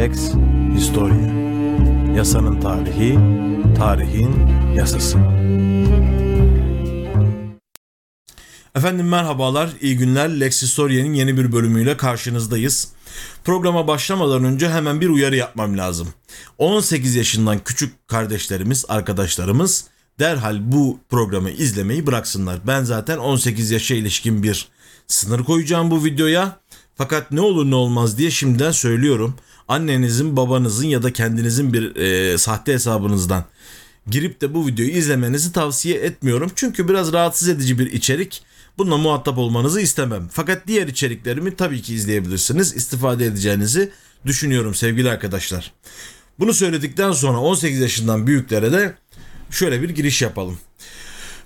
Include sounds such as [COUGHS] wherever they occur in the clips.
Lex Historia Yasanın tarihi, tarihin yasası. Efendim merhabalar, iyi günler. Lex Historia'nın yeni bir bölümüyle karşınızdayız. Programa başlamadan önce hemen bir uyarı yapmam lazım. 18 yaşından küçük kardeşlerimiz, arkadaşlarımız derhal bu programı izlemeyi bıraksınlar. Ben zaten 18 yaşa ilişkin bir sınır koyacağım bu videoya. Fakat ne olur ne olmaz diye şimdiden söylüyorum. Annenizin, babanızın ya da kendinizin bir e, sahte hesabınızdan girip de bu videoyu izlemenizi tavsiye etmiyorum. Çünkü biraz rahatsız edici bir içerik. Bununla muhatap olmanızı istemem. Fakat diğer içeriklerimi tabii ki izleyebilirsiniz. İstifade edeceğinizi düşünüyorum sevgili arkadaşlar. Bunu söyledikten sonra 18 yaşından büyüklere de şöyle bir giriş yapalım.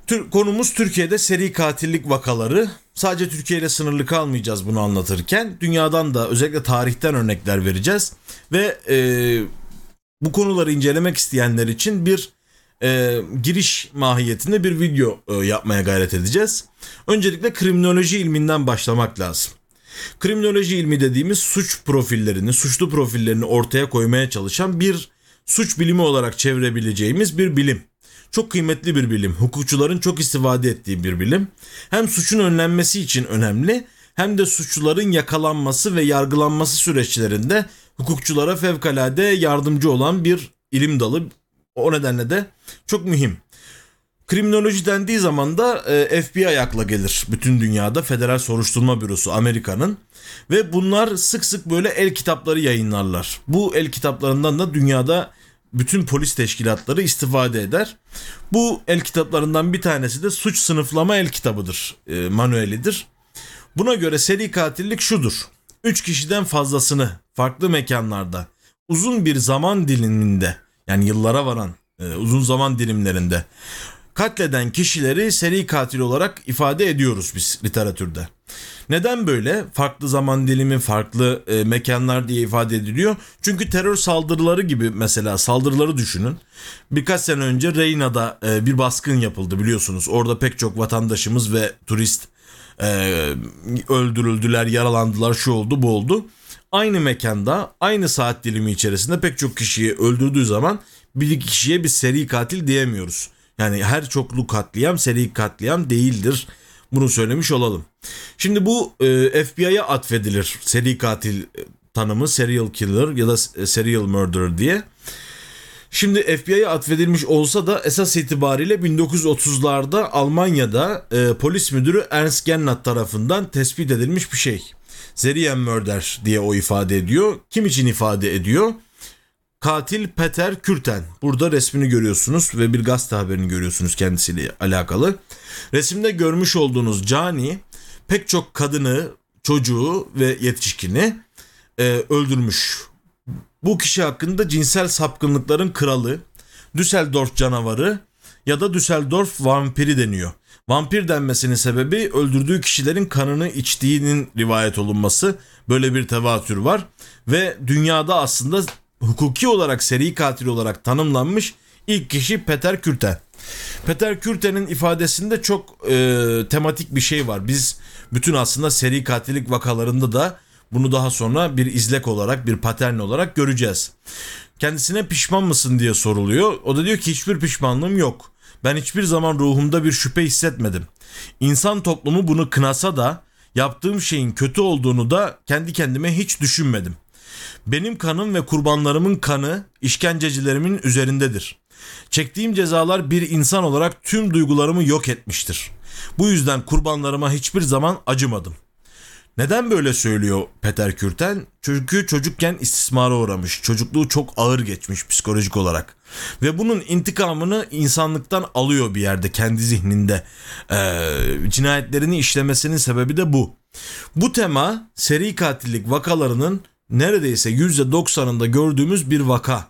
Tür, konumuz Türkiye'de seri katillik vakaları. Sadece Türkiye ile sınırlı kalmayacağız bunu anlatırken. Dünyadan da özellikle tarihten örnekler vereceğiz. Ve e, bu konuları incelemek isteyenler için bir e, giriş mahiyetinde bir video e, yapmaya gayret edeceğiz. Öncelikle kriminoloji ilminden başlamak lazım. Kriminoloji ilmi dediğimiz suç profillerini, suçlu profillerini ortaya koymaya çalışan bir suç bilimi olarak çevirebileceğimiz bir bilim. Çok kıymetli bir bilim. Hukukçuların çok istifade ettiği bir bilim. Hem suçun önlenmesi için önemli hem de suçluların yakalanması ve yargılanması süreçlerinde hukukçulara fevkalade yardımcı olan bir ilim dalı. O nedenle de çok mühim. Kriminoloji dendiği zaman da e, FBI akla gelir bütün dünyada Federal Soruşturma Bürosu Amerika'nın ve bunlar sık sık böyle el kitapları yayınlarlar. Bu el kitaplarından da dünyada bütün polis teşkilatları istifade eder. Bu el kitaplarından bir tanesi de suç sınıflama el kitabıdır, e, manuelidir. Buna göre seri katillik şudur. 3 kişiden fazlasını farklı mekanlarda uzun bir zaman diliminde yani yıllara varan e, uzun zaman dilimlerinde katleden kişileri seri katil olarak ifade ediyoruz biz literatürde. Neden böyle? Farklı zaman dilimi, farklı e, mekanlar diye ifade ediliyor. Çünkü terör saldırıları gibi mesela saldırıları düşünün. Birkaç sene önce Reyna'da e, bir baskın yapıldı biliyorsunuz. Orada pek çok vatandaşımız ve turist e, öldürüldüler, yaralandılar, şu oldu, bu oldu. Aynı mekanda, aynı saat dilimi içerisinde pek çok kişiyi öldürdüğü zaman bir kişiye bir seri katil diyemiyoruz. Yani her çoklu katliam seri katliam değildir. Bunu söylemiş olalım. Şimdi bu e, FBI'ye atfedilir seri katil e, tanımı serial killer ya da e, serial murderer diye. Şimdi FBI'ye atfedilmiş olsa da esas itibariyle 1930'larda Almanya'da e, polis müdürü Ernst Gennat tarafından tespit edilmiş bir şey. Serial murder diye o ifade ediyor. Kim için ifade ediyor? Katil Peter Kürten. Burada resmini görüyorsunuz ve bir gazete haberini görüyorsunuz kendisiyle alakalı. Resimde görmüş olduğunuz Cani pek çok kadını, çocuğu ve yetişkini e, öldürmüş. Bu kişi hakkında cinsel sapkınlıkların kralı, Düsseldorf canavarı ya da Düsseldorf vampiri deniyor. Vampir denmesinin sebebi öldürdüğü kişilerin kanını içtiğinin rivayet olunması. Böyle bir tevatür var ve dünyada aslında hukuki olarak seri katil olarak tanımlanmış ilk kişi Peter Kürten. Peter Kürten'in ifadesinde çok e, tematik bir şey var. Biz bütün aslında seri katillik vakalarında da bunu daha sonra bir izlek olarak, bir patern olarak göreceğiz. Kendisine pişman mısın diye soruluyor. O da diyor ki hiçbir pişmanlığım yok. Ben hiçbir zaman ruhumda bir şüphe hissetmedim. İnsan toplumu bunu kınasa da yaptığım şeyin kötü olduğunu da kendi kendime hiç düşünmedim. Benim kanım ve kurbanlarımın kanı işkencecilerimin üzerindedir. Çektiğim cezalar bir insan olarak tüm duygularımı yok etmiştir. Bu yüzden kurbanlarıma hiçbir zaman acımadım. Neden böyle söylüyor Peter Kürten? Çünkü çocukken istismara uğramış. Çocukluğu çok ağır geçmiş psikolojik olarak. Ve bunun intikamını insanlıktan alıyor bir yerde kendi zihninde. Ee, cinayetlerini işlemesinin sebebi de bu. Bu tema seri katillik vakalarının neredeyse %90'ında gördüğümüz bir vaka.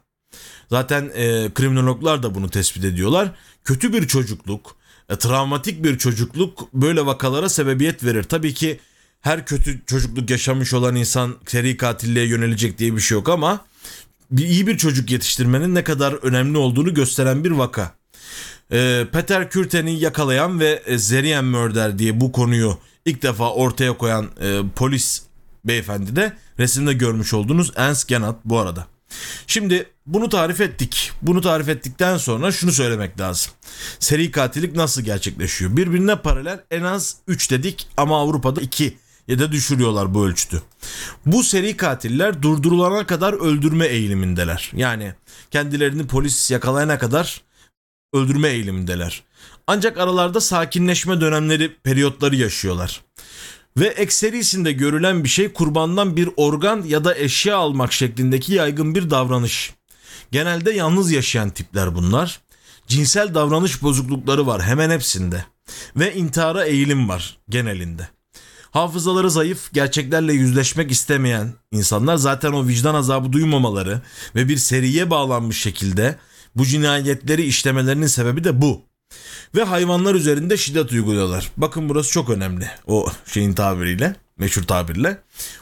Zaten e, kriminologlar da bunu tespit ediyorlar. Kötü bir çocukluk, e, travmatik bir çocukluk böyle vakalara sebebiyet verir. Tabii ki her kötü çocukluk yaşamış olan insan seri katilliğe yönelecek diye bir şey yok ama bir iyi bir çocuk yetiştirmenin ne kadar önemli olduğunu gösteren bir vaka. E, Peter Kürten'i yakalayan ve e, Zerian Murder diye bu konuyu ilk defa ortaya koyan e, polis beyefendi de resimde görmüş olduğunuz Ernst Genat bu arada. Şimdi bunu tarif ettik. Bunu tarif ettikten sonra şunu söylemek lazım. Seri katillik nasıl gerçekleşiyor? Birbirine paralel en az 3 dedik ama Avrupa'da 2 ya da düşürüyorlar bu ölçütü. Bu seri katiller durdurulana kadar öldürme eğilimindeler. Yani kendilerini polis yakalayana kadar öldürme eğilimindeler. Ancak aralarda sakinleşme dönemleri, periyotları yaşıyorlar. Ve ekserisinde görülen bir şey kurbandan bir organ ya da eşya almak şeklindeki yaygın bir davranış. Genelde yalnız yaşayan tipler bunlar. Cinsel davranış bozuklukları var hemen hepsinde. Ve intihara eğilim var genelinde. Hafızaları zayıf, gerçeklerle yüzleşmek istemeyen insanlar zaten o vicdan azabı duymamaları ve bir seriye bağlanmış şekilde bu cinayetleri işlemelerinin sebebi de bu. Ve hayvanlar üzerinde şiddet uyguluyorlar. Bakın burası çok önemli. O şeyin tabiriyle, meşhur tabirle.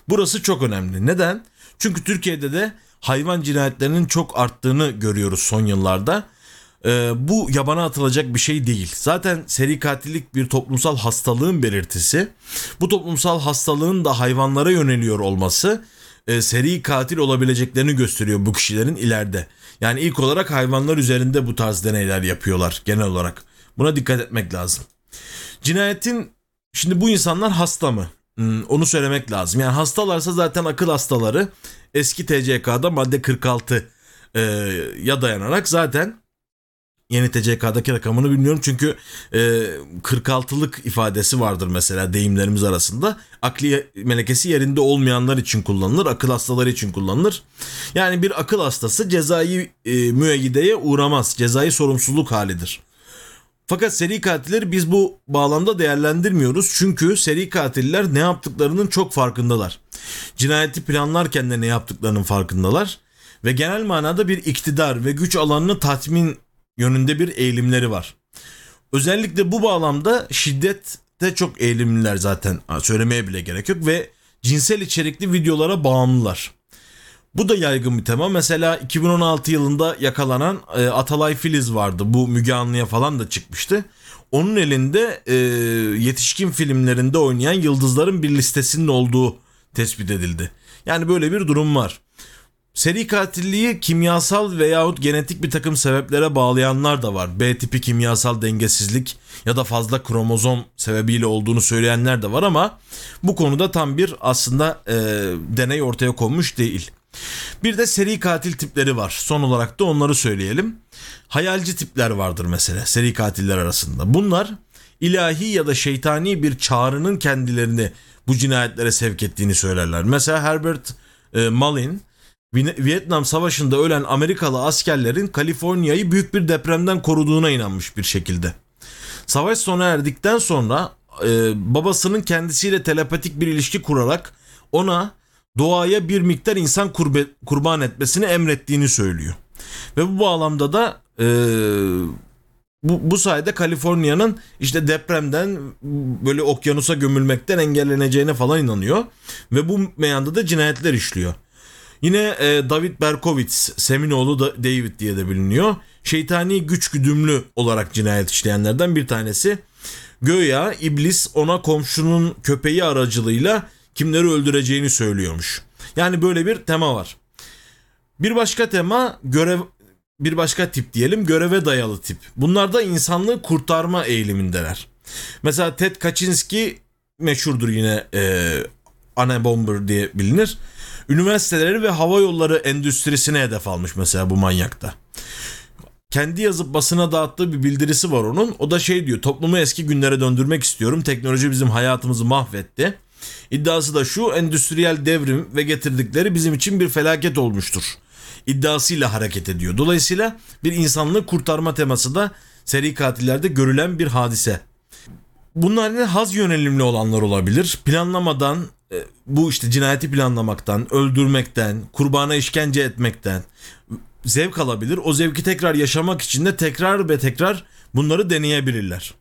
Burası çok önemli. Neden? Çünkü Türkiye'de de hayvan cinayetlerinin çok arttığını görüyoruz son yıllarda. Ee, bu yabana atılacak bir şey değil. Zaten seri katillik bir toplumsal hastalığın belirtisi. Bu toplumsal hastalığın da hayvanlara yöneliyor olması e, seri katil olabileceklerini gösteriyor bu kişilerin ileride. Yani ilk olarak hayvanlar üzerinde bu tarz deneyler yapıyorlar genel olarak. Buna dikkat etmek lazım. Cinayetin şimdi bu insanlar hasta mı? Hmm, onu söylemek lazım. Yani hastalarsa zaten akıl hastaları eski TCK'da madde 46 e, ya dayanarak zaten yeni TCK'daki rakamını bilmiyorum çünkü e, 46'lık ifadesi vardır mesela deyimlerimiz arasında. Akli melekesi yerinde olmayanlar için kullanılır, akıl hastaları için kullanılır. Yani bir akıl hastası cezai e, müeyyideye uğramaz. Cezai sorumsuzluk halidir. Fakat seri katilleri biz bu bağlamda değerlendirmiyoruz. Çünkü seri katiller ne yaptıklarının çok farkındalar. Cinayeti planlarken de ne yaptıklarının farkındalar. Ve genel manada bir iktidar ve güç alanını tatmin yönünde bir eğilimleri var. Özellikle bu bağlamda şiddette çok eğilimliler zaten. Söylemeye bile gerek yok ve cinsel içerikli videolara bağımlılar. Bu da yaygın bir tema. Mesela 2016 yılında yakalanan e, Atalay Filiz vardı. Bu Müge Anlı'ya falan da çıkmıştı. Onun elinde e, yetişkin filmlerinde oynayan yıldızların bir listesinin olduğu tespit edildi. Yani böyle bir durum var. Seri katilliği kimyasal veyahut genetik bir takım sebeplere bağlayanlar da var. B tipi kimyasal dengesizlik ya da fazla kromozom sebebiyle olduğunu söyleyenler de var ama bu konuda tam bir aslında e, deney ortaya konmuş değil. Bir de seri katil tipleri var. Son olarak da onları söyleyelim. Hayalci tipler vardır mesela seri katiller arasında. Bunlar ilahi ya da şeytani bir çağrının kendilerini bu cinayetlere sevk ettiğini söylerler. Mesela Herbert e, Mullin Vietnam Savaşı'nda ölen Amerikalı askerlerin Kaliforniya'yı büyük bir depremden koruduğuna inanmış bir şekilde. Savaş sona erdikten sonra e, babasının kendisiyle telepatik bir ilişki kurarak ona doğaya bir miktar insan kurbe, kurban etmesini emrettiğini söylüyor. Ve bu bağlamda da e, bu, bu sayede Kaliforniya'nın işte depremden böyle okyanusa gömülmekten engelleneceğine falan inanıyor. Ve bu meyanda da cinayetler işliyor. Yine e, David Berkowitz, Seminoğlu da David diye de biliniyor. Şeytani güç güdümlü olarak cinayet işleyenlerden bir tanesi. Göya iblis ona komşunun köpeği aracılığıyla kimleri öldüreceğini söylüyormuş. Yani böyle bir tema var. Bir başka tema görev bir başka tip diyelim göreve dayalı tip. Bunlar da insanlığı kurtarma eğilimindeler. Mesela Ted Kaczynski meşhurdur yine e, Anne Bomber diye bilinir. Üniversiteleri ve hava yolları endüstrisine hedef almış mesela bu manyakta. Kendi yazıp basına dağıttığı bir bildirisi var onun. O da şey diyor toplumu eski günlere döndürmek istiyorum. Teknoloji bizim hayatımızı mahvetti. İddiası da şu endüstriyel devrim ve getirdikleri bizim için bir felaket olmuştur. İddiasıyla hareket ediyor. Dolayısıyla bir insanlığı kurtarma teması da seri katillerde görülen bir hadise. Bunlar ne haz yönelimli olanlar olabilir. Planlamadan e, bu işte cinayeti planlamaktan, öldürmekten, kurbana işkence etmekten zevk alabilir. O zevki tekrar yaşamak için de tekrar ve tekrar bunları deneyebilirler.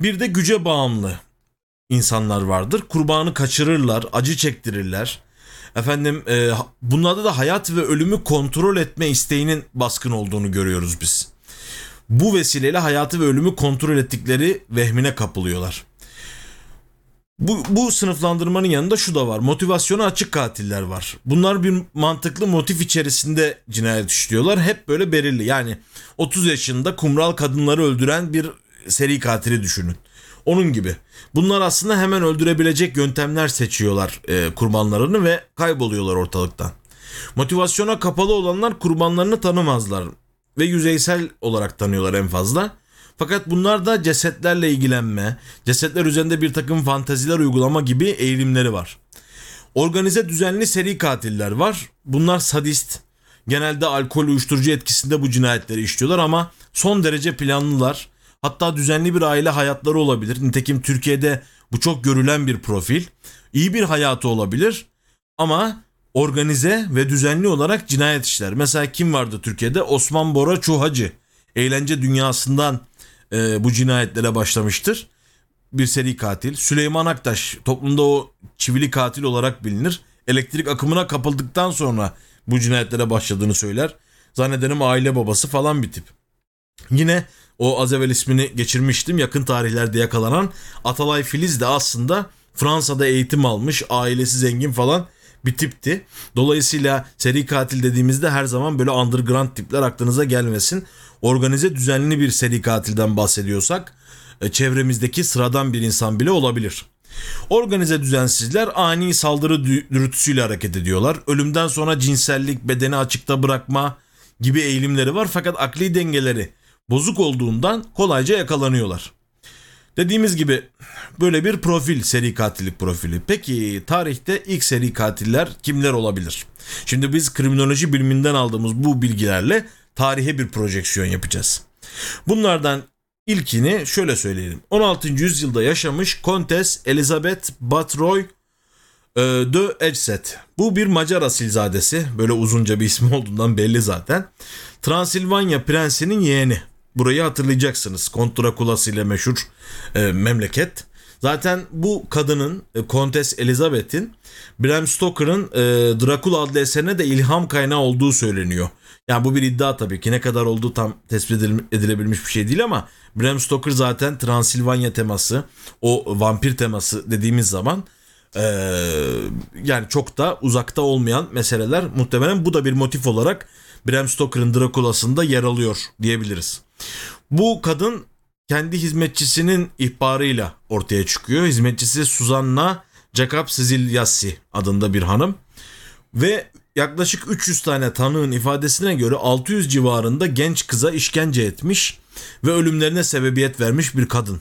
Bir de güce bağımlı insanlar vardır. Kurbanı kaçırırlar, acı çektirirler. Efendim e, bunlarda da hayat ve ölümü kontrol etme isteğinin baskın olduğunu görüyoruz biz. Bu vesileyle hayatı ve ölümü kontrol ettikleri vehmine kapılıyorlar. Bu, bu sınıflandırmanın yanında şu da var. Motivasyonu açık katiller var. Bunlar bir mantıklı motif içerisinde cinayet işliyorlar. Hep böyle belirli. Yani 30 yaşında kumral kadınları öldüren bir seri katili düşünün. Onun gibi. Bunlar aslında hemen öldürebilecek yöntemler seçiyorlar e, kurbanlarını ve kayboluyorlar ortalıktan. Motivasyona kapalı olanlar kurbanlarını tanımazlar ve yüzeysel olarak tanıyorlar en fazla. Fakat bunlar da cesetlerle ilgilenme, cesetler üzerinde bir takım fanteziler uygulama gibi eğilimleri var. Organize düzenli seri katiller var. Bunlar sadist. Genelde alkol uyuşturucu etkisinde bu cinayetleri işliyorlar ama son derece planlılar. Hatta düzenli bir aile hayatları olabilir. Nitekim Türkiye'de bu çok görülen bir profil. İyi bir hayatı olabilir ama organize ve düzenli olarak cinayet işler. Mesela kim vardı Türkiye'de? Osman Bora Çuhacı. Eğlence dünyasından e, bu cinayetlere başlamıştır. Bir seri katil. Süleyman Aktaş toplumda o çivili katil olarak bilinir. Elektrik akımına kapıldıktan sonra bu cinayetlere başladığını söyler. Zannederim aile babası falan bir tip. Yine o az evvel ismini geçirmiştim. Yakın tarihlerde yakalanan Atalay Filiz de aslında Fransa'da eğitim almış, ailesi zengin falan bir tipti. Dolayısıyla seri katil dediğimizde her zaman böyle underground tipler aklınıza gelmesin. Organize düzenli bir seri katilden bahsediyorsak e, çevremizdeki sıradan bir insan bile olabilir. Organize düzensizler ani saldırı dürtüsüyle hareket ediyorlar. Ölümden sonra cinsellik, bedeni açıkta bırakma gibi eğilimleri var fakat akli dengeleri bozuk olduğundan kolayca yakalanıyorlar. Dediğimiz gibi böyle bir profil seri katillik profili. Peki tarihte ilk seri katiller kimler olabilir? Şimdi biz kriminoloji biliminden aldığımız bu bilgilerle tarihe bir projeksiyon yapacağız. Bunlardan ilkini şöyle söyleyelim. 16. yüzyılda yaşamış Kontes Elizabeth Batroy e, de Edset. Bu bir Macar asilzadesi. Böyle uzunca bir ismi olduğundan belli zaten. Transilvanya prensinin yeğeni. Burayı hatırlayacaksınız. Kont Drakulası ile meşhur e, memleket. Zaten bu kadının e, Kontes Elizabeth'in Bram Stoker'ın e, Dracula adlı eserine de ilham kaynağı olduğu söyleniyor. Yani bu bir iddia tabii ki ne kadar olduğu tam tespit edilebilmiş bir şey değil ama Bram Stoker zaten Transilvanya teması, o vampir teması dediğimiz zaman e, yani çok da uzakta olmayan meseleler muhtemelen bu da bir motif olarak Bram Stoker'ın Dracula'sında yer alıyor diyebiliriz. Bu kadın kendi hizmetçisinin ihbarıyla ortaya çıkıyor. Hizmetçisi Susanna Jacob Sizilyassi adında bir hanım. Ve yaklaşık 300 tane tanığın ifadesine göre 600 civarında genç kıza işkence etmiş ve ölümlerine sebebiyet vermiş bir kadın.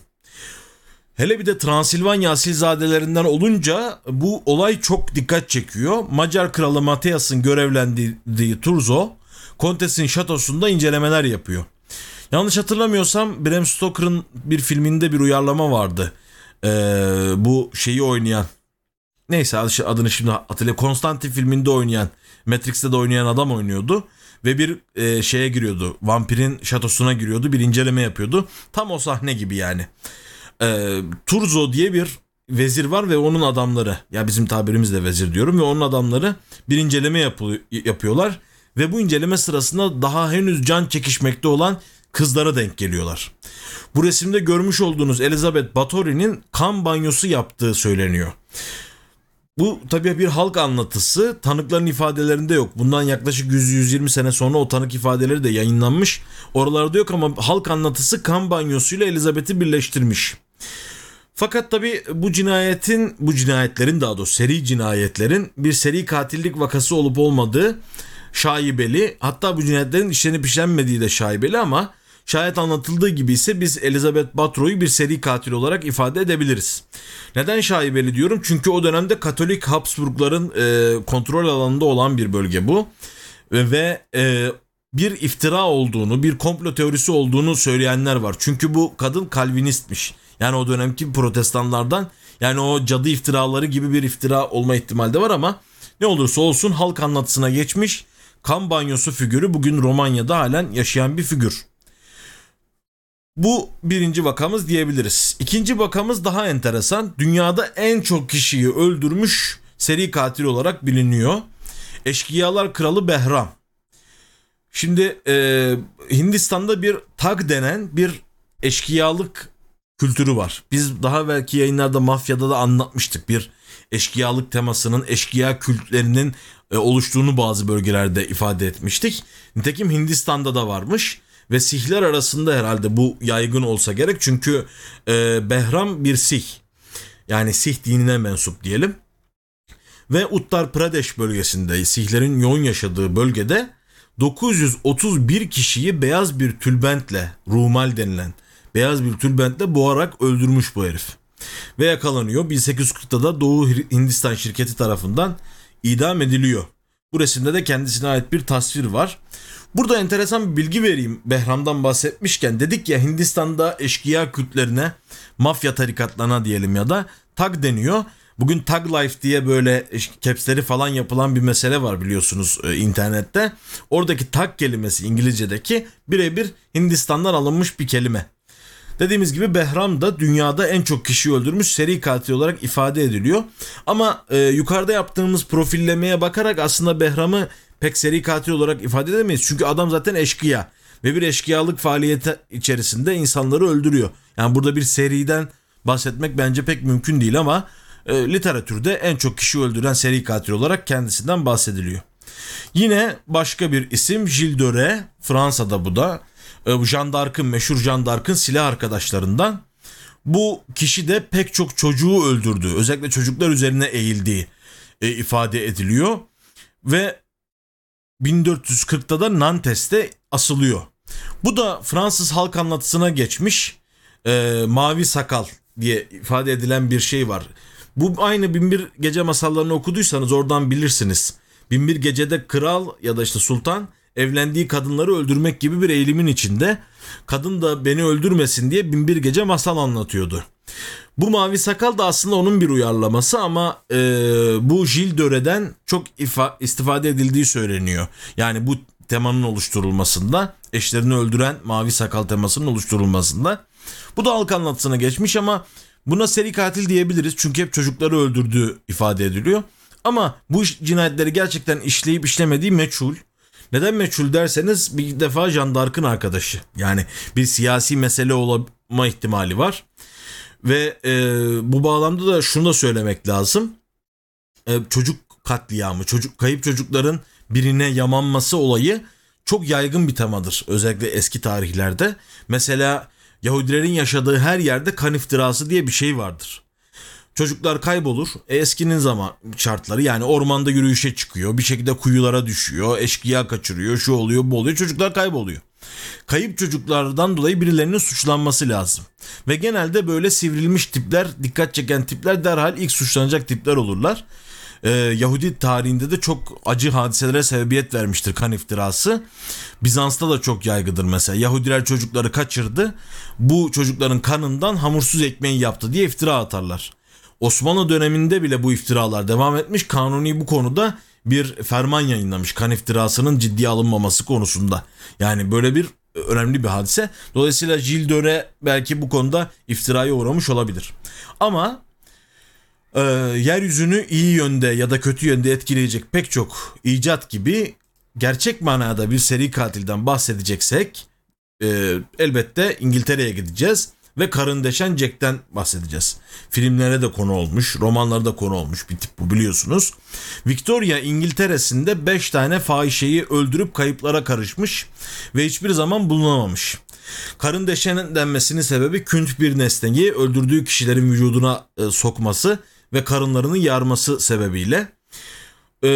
Hele bir de Transilvanya asilzadelerinden olunca bu olay çok dikkat çekiyor. Macar kralı Mateas'ın görevlendirdiği Turzo, Kontes'in şatosunda incelemeler yapıyor. Yanlış hatırlamıyorsam Bram Stoker'ın bir filminde bir uyarlama vardı. Ee, bu şeyi oynayan neyse adını şimdi hatırlayayım. Konstantin filminde oynayan Matrix'te de oynayan adam oynuyordu. Ve bir e, şeye giriyordu. Vampirin şatosuna giriyordu. Bir inceleme yapıyordu. Tam o sahne gibi yani. E, Turzo diye bir vezir var ve onun adamları. Ya bizim tabirimizle vezir diyorum. Ve onun adamları bir inceleme yapı, yapıyorlar. Ve bu inceleme sırasında daha henüz can çekişmekte olan kızlara denk geliyorlar. Bu resimde görmüş olduğunuz Elizabeth Bathory'nin kan banyosu yaptığı söyleniyor. Bu tabii bir halk anlatısı. Tanıkların ifadelerinde yok. Bundan yaklaşık 100-120 sene sonra o tanık ifadeleri de yayınlanmış. Oralarda yok ama halk anlatısı kan banyosuyla Elizabeth'i birleştirmiş. Fakat tabi bu cinayetin, bu cinayetlerin daha doğrusu seri cinayetlerin bir seri katillik vakası olup olmadığı şaibeli. Hatta bu cinayetlerin işlenip işlenmediği de şaibeli ama Şayet anlatıldığı gibi ise biz Elizabeth Batro'yu bir seri katil olarak ifade edebiliriz. Neden şaibeli diyorum? Çünkü o dönemde Katolik Habsburgların e, kontrol alanında olan bir bölge bu. Ve, ve e, bir iftira olduğunu, bir komplo teorisi olduğunu söyleyenler var. Çünkü bu kadın Kalvinistmiş. Yani o dönemki protestanlardan yani o cadı iftiraları gibi bir iftira olma ihtimali de var ama ne olursa olsun halk anlatısına geçmiş kan banyosu figürü bugün Romanya'da halen yaşayan bir figür. Bu birinci vakamız diyebiliriz. İkinci vakamız daha enteresan. Dünyada en çok kişiyi öldürmüş seri katil olarak biliniyor. Eşkıyalar Kralı Behram. Şimdi e, Hindistan'da bir tag denen bir eşkıyalık kültürü var. Biz daha belki yayınlarda mafyada da anlatmıştık bir eşkıyalık temasının eşkıya kültlerinin e, oluştuğunu bazı bölgelerde ifade etmiştik. Nitekim Hindistan'da da varmış ve Sihler arasında herhalde bu yaygın olsa gerek çünkü e, Behram bir Sih yani Sih dinine mensup diyelim ve Uttar Pradesh bölgesinde Sihlerin yoğun yaşadığı bölgede 931 kişiyi beyaz bir tülbentle rumal denilen beyaz bir tülbentle boğarak öldürmüş bu herif. Ve yakalanıyor. 1840'da da Doğu Hindistan şirketi tarafından idam ediliyor. Bu resimde de kendisine ait bir tasvir var. Burada enteresan bir bilgi vereyim Behram'dan bahsetmişken. Dedik ya Hindistan'da eşkıya kültlerine, mafya tarikatlarına diyelim ya da tag deniyor. Bugün Tag Life diye böyle capsleri falan yapılan bir mesele var biliyorsunuz e, internette. Oradaki tag kelimesi İngilizce'deki birebir Hindistan'dan alınmış bir kelime. Dediğimiz gibi Behram da dünyada en çok kişi öldürmüş seri katil olarak ifade ediliyor. Ama e, yukarıda yaptığımız profillemeye bakarak aslında Behram'ı pek seri katil olarak ifade edemeyiz. Çünkü adam zaten eşkıya ve bir eşkıyalık faaliyeti içerisinde insanları öldürüyor. Yani burada bir seriden bahsetmek bence pek mümkün değil ama e, literatürde en çok kişi öldüren seri katil olarak kendisinden bahsediliyor. Yine başka bir isim Gilles Rais, Fransa'da bu da. E, Jean d'Arc'ın, meşhur Jean d'Arc'ın silah arkadaşlarından. Bu kişi de pek çok çocuğu öldürdü. Özellikle çocuklar üzerine eğildiği e, ifade ediliyor. Ve 1440'da da Nantes'te asılıyor. Bu da Fransız halk anlatısına geçmiş e, mavi sakal diye ifade edilen bir şey var. Bu aynı Binbir Gece masallarını okuduysanız oradan bilirsiniz. Binbir Gece'de kral ya da işte sultan evlendiği kadınları öldürmek gibi bir eğilimin içinde. Kadın da beni öldürmesin diye Binbir Gece masal anlatıyordu. Bu mavi sakal da aslında onun bir uyarlaması ama e, bu Jil Döre'den çok ifa, istifade edildiği söyleniyor. Yani bu temanın oluşturulmasında, eşlerini öldüren mavi sakal temasının oluşturulmasında. Bu da halk anlatısına geçmiş ama Buna seri katil diyebiliriz çünkü hep çocukları öldürdüğü ifade ediliyor. Ama bu cinayetleri gerçekten işleyip işlemediği meçhul. Neden meçhul derseniz bir defa Jandark'ın arkadaşı. Yani bir siyasi mesele olma ihtimali var. Ve e, bu bağlamda da şunu da söylemek lazım. E, çocuk katliamı, çocuk kayıp çocukların birine yamanması olayı çok yaygın bir temadır. Özellikle eski tarihlerde. Mesela Yahudilerin yaşadığı her yerde kan iftirası diye bir şey vardır. Çocuklar kaybolur. E, eskinin zaman şartları yani ormanda yürüyüşe çıkıyor. Bir şekilde kuyulara düşüyor. Eşkıya kaçırıyor. Şu oluyor bu oluyor. Çocuklar kayboluyor. Kayıp çocuklardan dolayı birilerinin suçlanması lazım. Ve genelde böyle sivrilmiş tipler, dikkat çeken tipler derhal ilk suçlanacak tipler olurlar e, Yahudi tarihinde de çok acı hadiselere sebebiyet vermiştir kan iftirası. Bizans'ta da çok yaygıdır mesela. Yahudiler çocukları kaçırdı. Bu çocukların kanından hamursuz ekmeği yaptı diye iftira atarlar. Osmanlı döneminde bile bu iftiralar devam etmiş. Kanuni bu konuda bir ferman yayınlamış kan iftirasının ciddiye alınmaması konusunda. Yani böyle bir önemli bir hadise. Dolayısıyla Gilles belki bu konuda iftiraya uğramış olabilir. Ama e, yeryüzünü iyi yönde ya da kötü yönde etkileyecek pek çok icat gibi gerçek manada bir seri katilden bahsedeceksek e, elbette İngiltere'ye gideceğiz ve karın deşen Jack'ten bahsedeceğiz. Filmlere de konu olmuş, romanlara da konu olmuş bir tip bu biliyorsunuz. Victoria İngiltere'sinde 5 tane fahişeyi öldürüp kayıplara karışmış ve hiçbir zaman bulunamamış. Karın deşen denmesinin sebebi künt bir nesneyi öldürdüğü kişilerin vücuduna e, sokması ve karınlarını yarması sebebiyle e,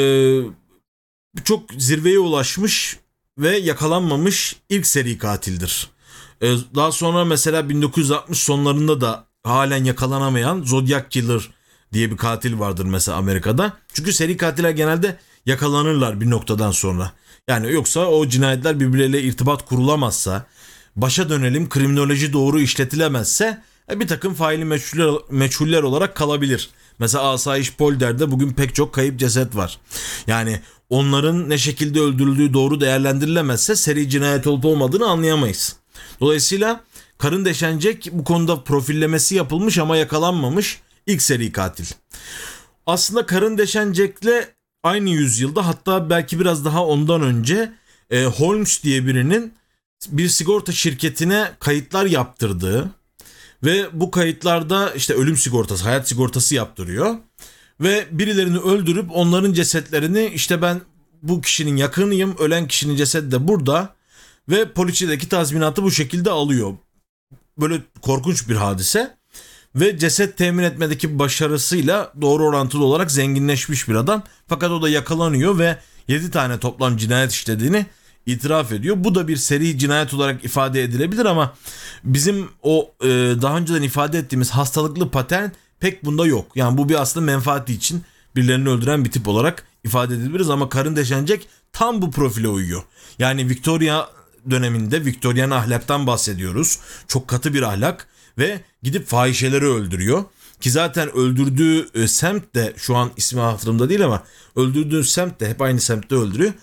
çok zirveye ulaşmış ve yakalanmamış ilk seri katildir. E, daha sonra mesela 1960 sonlarında da halen yakalanamayan Zodiac Killer diye bir katil vardır mesela Amerika'da. Çünkü seri katiller genelde yakalanırlar bir noktadan sonra. Yani yoksa o cinayetler birbirleriyle irtibat kurulamazsa, başa dönelim kriminoloji doğru işletilemezse e, bir takım faili meçhuller, meçhuller olarak kalabilir. Mesela Asayiş Polder'de bugün pek çok kayıp ceset var. Yani onların ne şekilde öldürüldüğü doğru değerlendirilemezse seri cinayet olup olmadığını anlayamayız. Dolayısıyla Karın Deşencek bu konuda profillemesi yapılmış ama yakalanmamış ilk seri katil. Aslında Karın Deşencek'le aynı yüzyılda hatta belki biraz daha ondan önce e, Holmes diye birinin bir sigorta şirketine kayıtlar yaptırdığı Ve bu kayıtlarda işte ölüm sigortası, hayat sigortası yaptırıyor. Ve birilerini öldürüp onların cesetlerini işte ben bu kişinin yakınıyım, ölen kişinin cesedi de burada ve poliçedeki tazminatı bu şekilde alıyor. Böyle korkunç bir hadise ve ceset temin etmedeki başarısıyla doğru orantılı olarak zenginleşmiş bir adam. Fakat o da yakalanıyor ve 7 tane toplam cinayet işlediğini itiraf ediyor. Bu da bir seri cinayet olarak ifade edilebilir ama bizim o e, daha önceden ifade ettiğimiz hastalıklı patern pek bunda yok. Yani bu bir aslında menfaati için birilerini öldüren bir tip olarak ifade edebiliriz ama Karın Deşencek tam bu profile uyuyor. Yani Victoria döneminde Victorian ahlaktan bahsediyoruz. Çok katı bir ahlak ve gidip fahişeleri öldürüyor. Ki zaten öldürdüğü e, semt de şu an ismi hatırımda değil ama öldürdüğü semt de hep aynı semtte öldürüyor.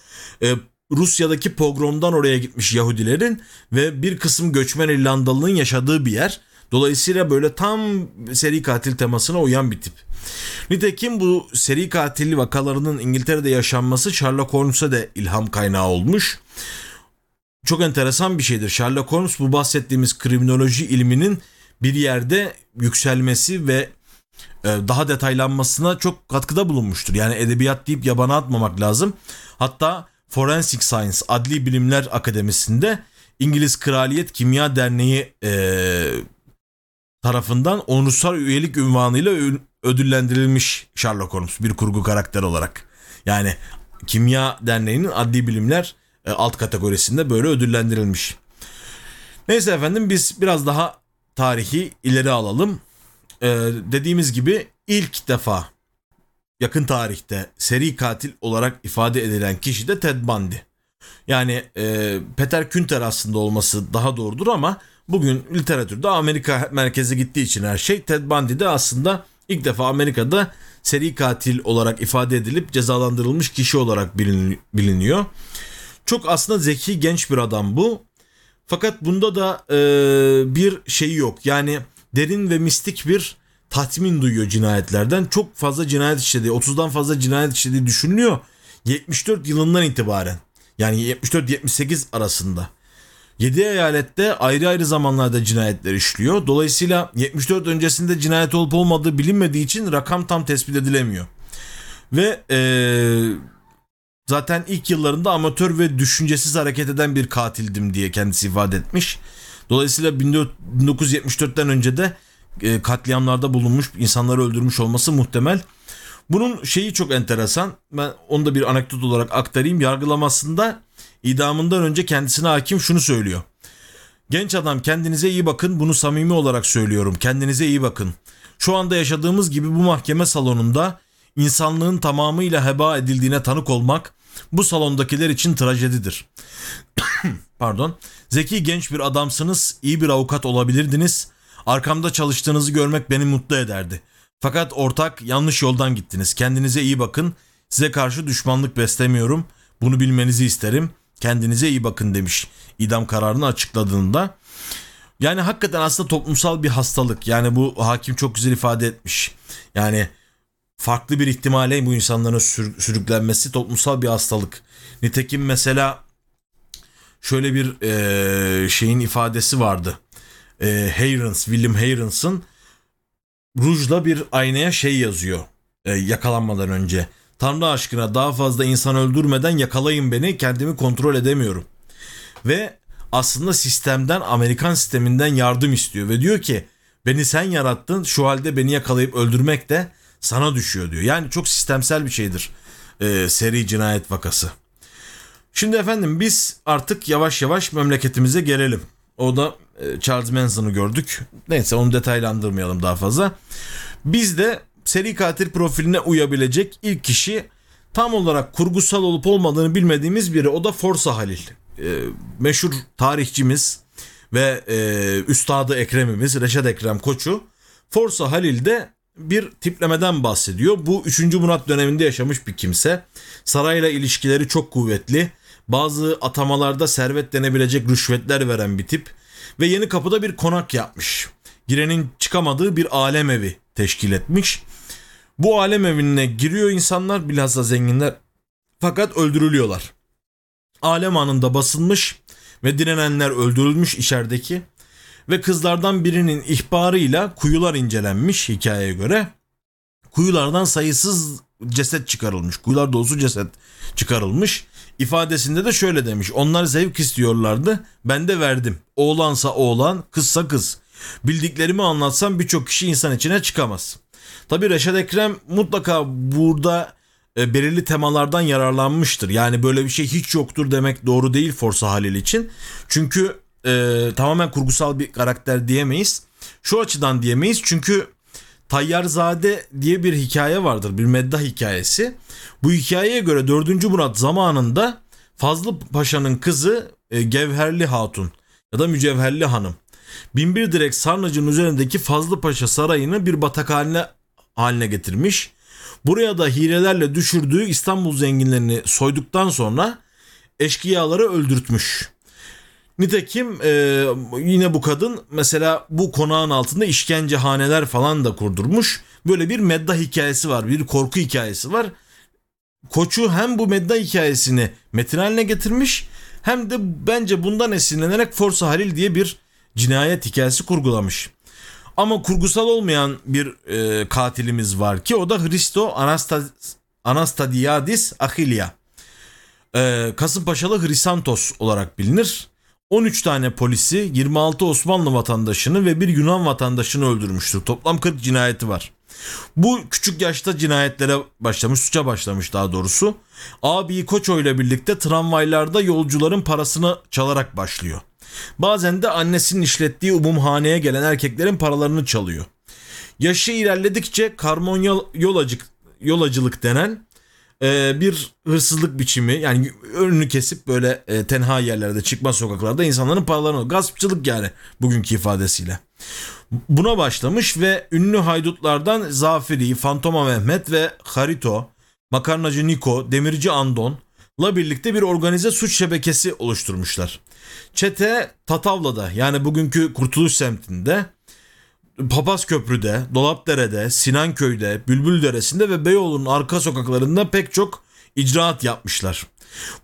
E, Rusya'daki pogromdan oraya gitmiş Yahudilerin ve bir kısım göçmen İrlandalı'nın yaşadığı bir yer. Dolayısıyla böyle tam seri katil temasına uyan bir tip. Nitekim bu seri katil vakalarının İngiltere'de yaşanması Sherlock Holmes'a da ilham kaynağı olmuş. Çok enteresan bir şeydir. Sherlock Holmes bu bahsettiğimiz kriminoloji ilminin bir yerde yükselmesi ve e, daha detaylanmasına çok katkıda bulunmuştur. Yani edebiyat deyip yabana atmamak lazım. Hatta Forensic Science Adli Bilimler Akademisi'nde İngiliz Kraliyet Kimya Derneği e, tarafından onursal üyelik ünvanıyla ödüllendirilmiş Sherlock Holmes bir kurgu karakter olarak. Yani Kimya Derneği'nin adli bilimler e, alt kategorisinde böyle ödüllendirilmiş. Neyse efendim biz biraz daha tarihi ileri alalım. Ee, dediğimiz gibi ilk defa yakın tarihte seri katil olarak ifade edilen kişi de Ted Bundy. Yani e, Peter Künter aslında olması daha doğrudur ama bugün literatürde Amerika merkeze gittiği için her şey Ted Bundy de aslında ilk defa Amerika'da seri katil olarak ifade edilip cezalandırılmış kişi olarak biliniyor. Çok aslında zeki genç bir adam bu. Fakat bunda da e, bir şey yok. Yani derin ve mistik bir tatmin duyuyor cinayetlerden. Çok fazla cinayet işlediği, 30'dan fazla cinayet işlediği düşünülüyor. 74 yılından itibaren. Yani 74-78 arasında. 7 eyalette ayrı ayrı zamanlarda cinayetler işliyor. Dolayısıyla 74 öncesinde cinayet olup olmadığı bilinmediği için rakam tam tespit edilemiyor. Ve ee, zaten ilk yıllarında amatör ve düşüncesiz hareket eden bir katildim diye kendisi ifade etmiş. Dolayısıyla 1974'ten önce de e, katliamlarda bulunmuş, insanları öldürmüş olması muhtemel. Bunun şeyi çok enteresan. Ben onu da bir anekdot olarak aktarayım. Yargılamasında idamından önce kendisine hakim şunu söylüyor. Genç adam kendinize iyi bakın. Bunu samimi olarak söylüyorum. Kendinize iyi bakın. Şu anda yaşadığımız gibi bu mahkeme salonunda insanlığın tamamıyla heba edildiğine tanık olmak bu salondakiler için trajedidir. [COUGHS] Pardon. Zeki genç bir adamsınız, iyi bir avukat olabilirdiniz. Arkamda çalıştığınızı görmek beni mutlu ederdi. Fakat ortak yanlış yoldan gittiniz. Kendinize iyi bakın. Size karşı düşmanlık beslemiyorum. Bunu bilmenizi isterim. Kendinize iyi bakın demiş idam kararını açıkladığında. Yani hakikaten aslında toplumsal bir hastalık. Yani bu hakim çok güzel ifade etmiş. Yani farklı bir ihtimale bu insanların sür- sürüklenmesi toplumsal bir hastalık. Nitekim mesela şöyle bir e, şeyin ifadesi vardı. E, Hayrens, William Hayrens'ın rujla bir aynaya şey yazıyor e, yakalanmadan önce. Tanrı aşkına daha fazla insan öldürmeden yakalayın beni kendimi kontrol edemiyorum. Ve aslında sistemden Amerikan sisteminden yardım istiyor ve diyor ki beni sen yarattın şu halde beni yakalayıp öldürmek de sana düşüyor diyor. Yani çok sistemsel bir şeydir e, seri cinayet vakası. Şimdi efendim biz artık yavaş yavaş memleketimize gelelim. O da e, Charles Manson'ı gördük. Neyse onu detaylandırmayalım daha fazla. Biz de seri katil profiline uyabilecek ilk kişi tam olarak kurgusal olup olmadığını bilmediğimiz biri. O da Forsa Halil. E, meşhur tarihçimiz ve e, üstadı Ekrem'imiz Reşat Ekrem Koçu. Forsa Halil de bir tiplemeden bahsediyor. Bu 3. Murat döneminde yaşamış bir kimse. Sarayla ilişkileri çok kuvvetli. Bazı atamalarda servet denebilecek rüşvetler veren bir tip. Ve yeni kapıda bir konak yapmış. Girenin çıkamadığı bir alem evi teşkil etmiş. Bu alem evine giriyor insanlar bilhassa zenginler fakat öldürülüyorlar. Alem anında basılmış ve direnenler öldürülmüş içerideki ve kızlardan birinin ihbarıyla kuyular incelenmiş hikayeye göre. Kuyulardan sayısız ceset çıkarılmış. Kuyular dolusu ceset çıkarılmış. İfadesinde de şöyle demiş. Onlar zevk istiyorlardı. Ben de verdim. Oğlansa oğlan, kızsa kız. Bildiklerimi anlatsam birçok kişi insan içine çıkamaz. Tabi Reşat Ekrem mutlaka burada e, belirli temalardan yararlanmıştır. Yani böyle bir şey hiç yoktur demek doğru değil Forsa Halil için. Çünkü e, tamamen kurgusal bir karakter diyemeyiz. Şu açıdan diyemeyiz çünkü Tayyarzade diye bir hikaye vardır. Bir meddah hikayesi. Bu hikayeye göre 4. Murat zamanında Fazlı Paşa'nın kızı e, Gevherli Hatun ya da Mücevherli Hanım. Binbir direk Sarnıcı'nın üzerindeki Fazlı Paşa sarayını bir batak haline, haline getirmiş. Buraya da hilelerle düşürdüğü İstanbul zenginlerini soyduktan sonra eşkıyaları öldürtmüş. Nitekim e, yine bu kadın mesela bu konağın altında işkencehaneler falan da kurdurmuş. Böyle bir medda hikayesi var, bir korku hikayesi var. Koçu hem bu medda hikayesini metin haline getirmiş hem de bence bundan esinlenerek Forsa Halil diye bir cinayet hikayesi kurgulamış. Ama kurgusal olmayan bir e, katilimiz var ki o da Hristo Anastad Anastadiadis Achilia. E, Kasımpaşalı Hrisantos olarak bilinir. 13 tane polisi, 26 Osmanlı vatandaşını ve bir Yunan vatandaşını öldürmüştür. Toplam 40 cinayeti var. Bu küçük yaşta cinayetlere başlamış, suça başlamış daha doğrusu. Abi Koço ile birlikte tramvaylarda yolcuların parasını çalarak başlıyor. Bazen de annesinin işlettiği umumhaneye gelen erkeklerin paralarını çalıyor. Yaşı ilerledikçe karmon yol, yolacık, yolacılık denen e, bir hırsızlık biçimi yani önünü kesip böyle e, tenha yerlerde çıkma sokaklarda insanların paralarını gaspçılık yani bugünkü ifadesiyle. Buna başlamış ve ünlü haydutlardan Zafiri, Fantoma Mehmet ve Harito, Makarnacı Niko, Demirci Andon la birlikte bir organize suç şebekesi oluşturmuşlar. Çete Tatavla'da yani bugünkü Kurtuluş semtinde Papaz Köprü'de, Dolapdere'de, Sinanköy'de, Bülbül Deresi'nde ve Beyoğlu'nun arka sokaklarında pek çok icraat yapmışlar.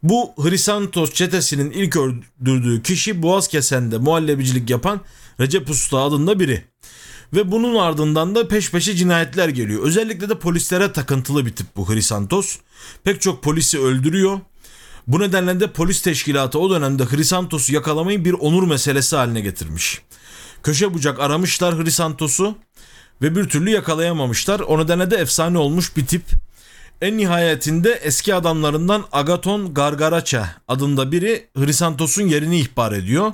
Bu Hrisantos çetesinin ilk öldürdüğü kişi Boğaz Kesen'de muhallebicilik yapan Recep Usta adında biri. Ve bunun ardından da peş peşe cinayetler geliyor. Özellikle de polislere takıntılı bir tip bu Hrisantos. Pek çok polisi öldürüyor. Bu nedenle de polis teşkilatı o dönemde Hrisantos'u yakalamayı bir onur meselesi haline getirmiş. Köşe bucak aramışlar Hrisantos'u ve bir türlü yakalayamamışlar. O nedenle de efsane olmuş bir tip. En nihayetinde eski adamlarından Agaton Gargaraça adında biri Hrisantos'un yerini ihbar ediyor.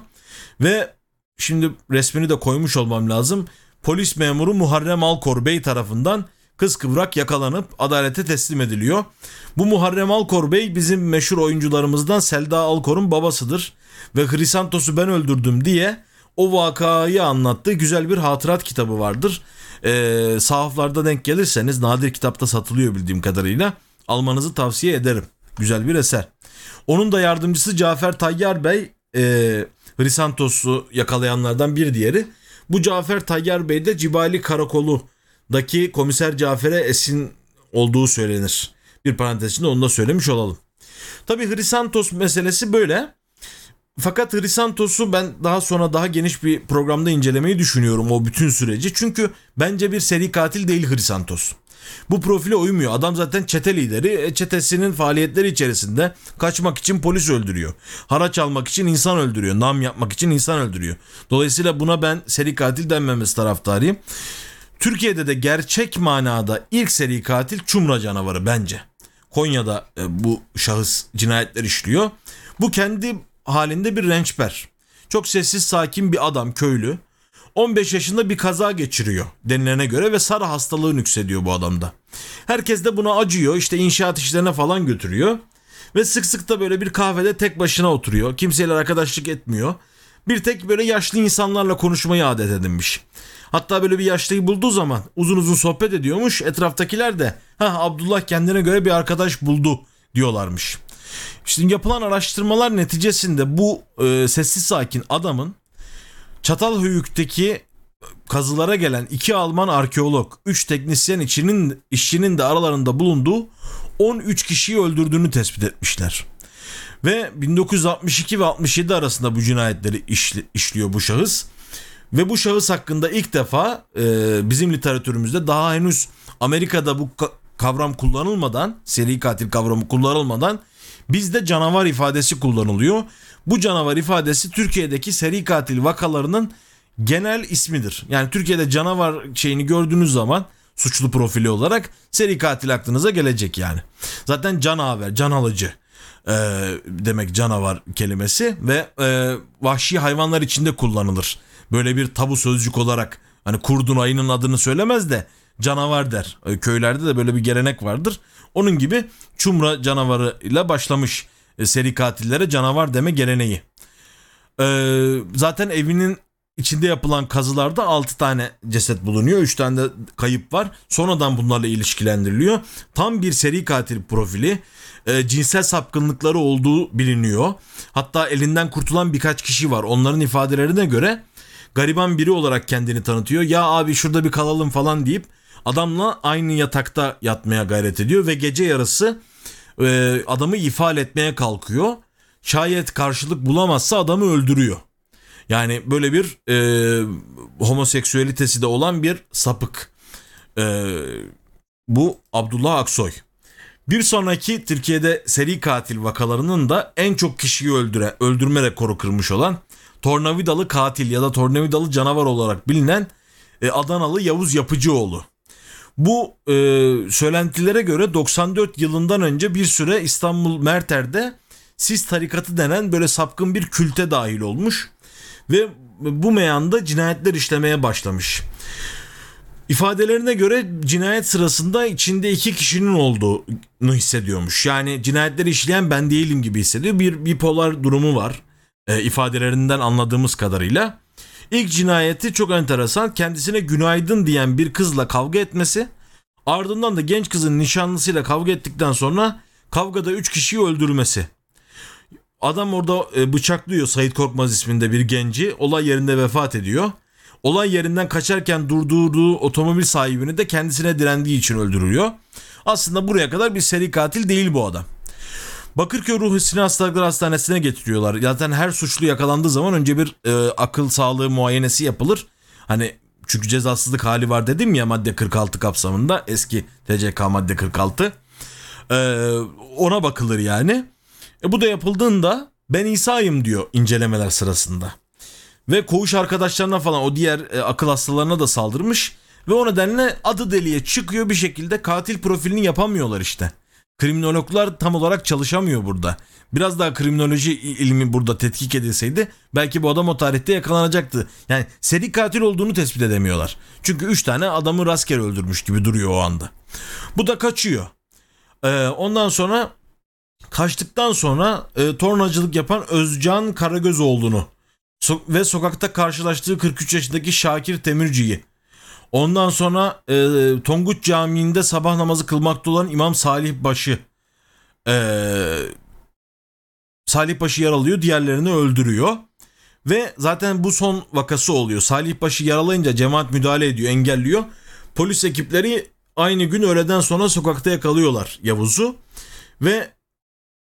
Ve şimdi resmini de koymuş olmam lazım. Polis memuru Muharrem Alkor Bey tarafından kız kıvrak yakalanıp adalete teslim ediliyor. Bu Muharrem Alkor Bey bizim meşhur oyuncularımızdan Selda Alkor'un babasıdır. Ve Hrisantos'u ben öldürdüm diye o vakayı anlattığı güzel bir hatırat kitabı vardır. Ee, sahaflarda denk gelirseniz nadir kitapta satılıyor bildiğim kadarıyla. Almanızı tavsiye ederim. Güzel bir eser. Onun da yardımcısı Cafer Tayyar Bey e, Hrisantos'u yakalayanlardan bir diğeri. Bu Cafer Tayyar Bey de Cibali Karakolu'daki komiser Cafer'e esin olduğu söylenir. Bir parantez içinde onu da söylemiş olalım. Tabi Hrisantos meselesi böyle. Fakat Hrisantos'u ben daha sonra daha geniş bir programda incelemeyi düşünüyorum o bütün süreci. Çünkü bence bir seri katil değil Hrisantos. Bu profile uymuyor. Adam zaten çete lideri. E, çetesinin faaliyetleri içerisinde kaçmak için polis öldürüyor. Haraç almak için insan öldürüyor. Nam yapmak için insan öldürüyor. Dolayısıyla buna ben seri katil denmemesi taraftarıyım. Türkiye'de de gerçek manada ilk seri katil Çumra canavarı bence. Konya'da e, bu şahıs cinayetler işliyor. Bu kendi halinde bir rençber. Çok sessiz sakin bir adam köylü. 15 yaşında bir kaza geçiriyor denilene göre ve sarı hastalığı nüksediyor bu adamda. Herkes de buna acıyor işte inşaat işlerine falan götürüyor. Ve sık sık da böyle bir kahvede tek başına oturuyor. Kimseyle arkadaşlık etmiyor. Bir tek böyle yaşlı insanlarla konuşmayı adet edinmiş. Hatta böyle bir yaşlıyı bulduğu zaman uzun uzun sohbet ediyormuş. Etraftakiler de ha Abdullah kendine göre bir arkadaş buldu diyorlarmış. Şimdi yapılan araştırmalar neticesinde bu e, sessiz sakin adamın Çatalhöyük'teki kazılara gelen iki Alman arkeolog, üç teknisyen işçinin, işçinin de aralarında bulunduğu 13 kişiyi öldürdüğünü tespit etmişler. Ve 1962 ve 67 arasında bu cinayetleri işli, işliyor bu şahıs. Ve bu şahıs hakkında ilk defa e, bizim literatürümüzde daha henüz Amerika'da bu ka- kavram kullanılmadan, seri katil kavramı kullanılmadan bizde canavar ifadesi kullanılıyor. Bu canavar ifadesi Türkiye'deki seri katil vakalarının genel ismidir. Yani Türkiye'de canavar şeyini gördüğünüz zaman suçlu profili olarak seri katil aklınıza gelecek yani. Zaten canaver, can alıcı e, demek canavar kelimesi ve e, vahşi hayvanlar içinde kullanılır. Böyle bir tabu sözcük olarak hani kurdun ayının adını söylemez de canavar der. E, köylerde de böyle bir gelenek vardır. Onun gibi çumra canavarıyla başlamış e, seri katillere canavar deme geleneği. E, zaten evinin içinde yapılan kazılarda 6 tane ceset bulunuyor. 3 tane de kayıp var. Sonradan bunlarla ilişkilendiriliyor. Tam bir seri katil profili. E, cinsel sapkınlıkları olduğu biliniyor. Hatta elinden kurtulan birkaç kişi var. Onların ifadelerine göre gariban biri olarak kendini tanıtıyor. Ya abi şurada bir kalalım falan deyip adamla aynı yatakta yatmaya gayret ediyor ve gece yarısı e, adamı ifade etmeye kalkıyor. Şayet karşılık bulamazsa adamı öldürüyor. Yani böyle bir e, homoseksüelitesi de olan bir sapık. E, bu Abdullah Aksoy. Bir sonraki Türkiye'de seri katil vakalarının da en çok kişiyi öldüre, öldürme rekoru kırmış olan tornavidalı katil ya da tornavidalı canavar olarak bilinen e, Adanalı Yavuz Yapıcıoğlu. Bu e, söylentilere göre 94 yılından önce bir süre İstanbul Merter'de Sis tarikatı denen böyle sapkın bir külte dahil olmuş ve bu meyanda cinayetler işlemeye başlamış. İfadelerine göre cinayet sırasında içinde iki kişinin olduğunu hissediyormuş. Yani cinayetleri işleyen ben değilim gibi hissediyor. Bir bipolar durumu var e, ifadelerinden anladığımız kadarıyla. İlk cinayeti çok enteresan. Kendisine günaydın diyen bir kızla kavga etmesi. Ardından da genç kızın nişanlısıyla kavga ettikten sonra kavgada 3 kişiyi öldürmesi. Adam orada e, bıçaklıyor Sait Korkmaz isminde bir genci. Olay yerinde vefat ediyor. Olay yerinden kaçarken durdurduğu otomobil sahibini de kendisine direndiği için öldürüyor. Aslında buraya kadar bir seri katil değil bu adam. Bakırköy Ruh Sinir Hastalıkları Hastanesi'ne getiriyorlar. Zaten her suçlu yakalandığı zaman önce bir e, akıl sağlığı muayenesi yapılır. Hani çünkü cezasızlık hali var dedim ya madde 46 kapsamında eski TCK madde 46. E, ona bakılır yani. E, bu da yapıldığında ben İsa'yım diyor incelemeler sırasında. Ve koğuş arkadaşlarına falan o diğer e, akıl hastalarına da saldırmış. Ve o nedenle adı deliye çıkıyor bir şekilde katil profilini yapamıyorlar işte. Kriminologlar tam olarak çalışamıyor burada. Biraz daha kriminoloji ilmi burada tetkik edilseydi belki bu adam o tarihte yakalanacaktı. Yani seri katil olduğunu tespit edemiyorlar. Çünkü 3 tane adamı rastgele öldürmüş gibi duruyor o anda. Bu da kaçıyor. Ee, ondan sonra kaçtıktan sonra e, tornacılık yapan Özcan Karagözoğlu'nu so- ve sokakta karşılaştığı 43 yaşındaki Şakir Temirci'yi ondan sonra e, Tonguç Camii'nde sabah namazı kılmakta olan İmam Salih Baş'ı e, Salih Baş'ı yaralıyor diğerlerini öldürüyor. Ve zaten bu son vakası oluyor. Salih Baş'ı yaralayınca cemaat müdahale ediyor, engelliyor. Polis ekipleri aynı gün öğleden sonra sokakta yakalıyorlar Yavuz'u. Ve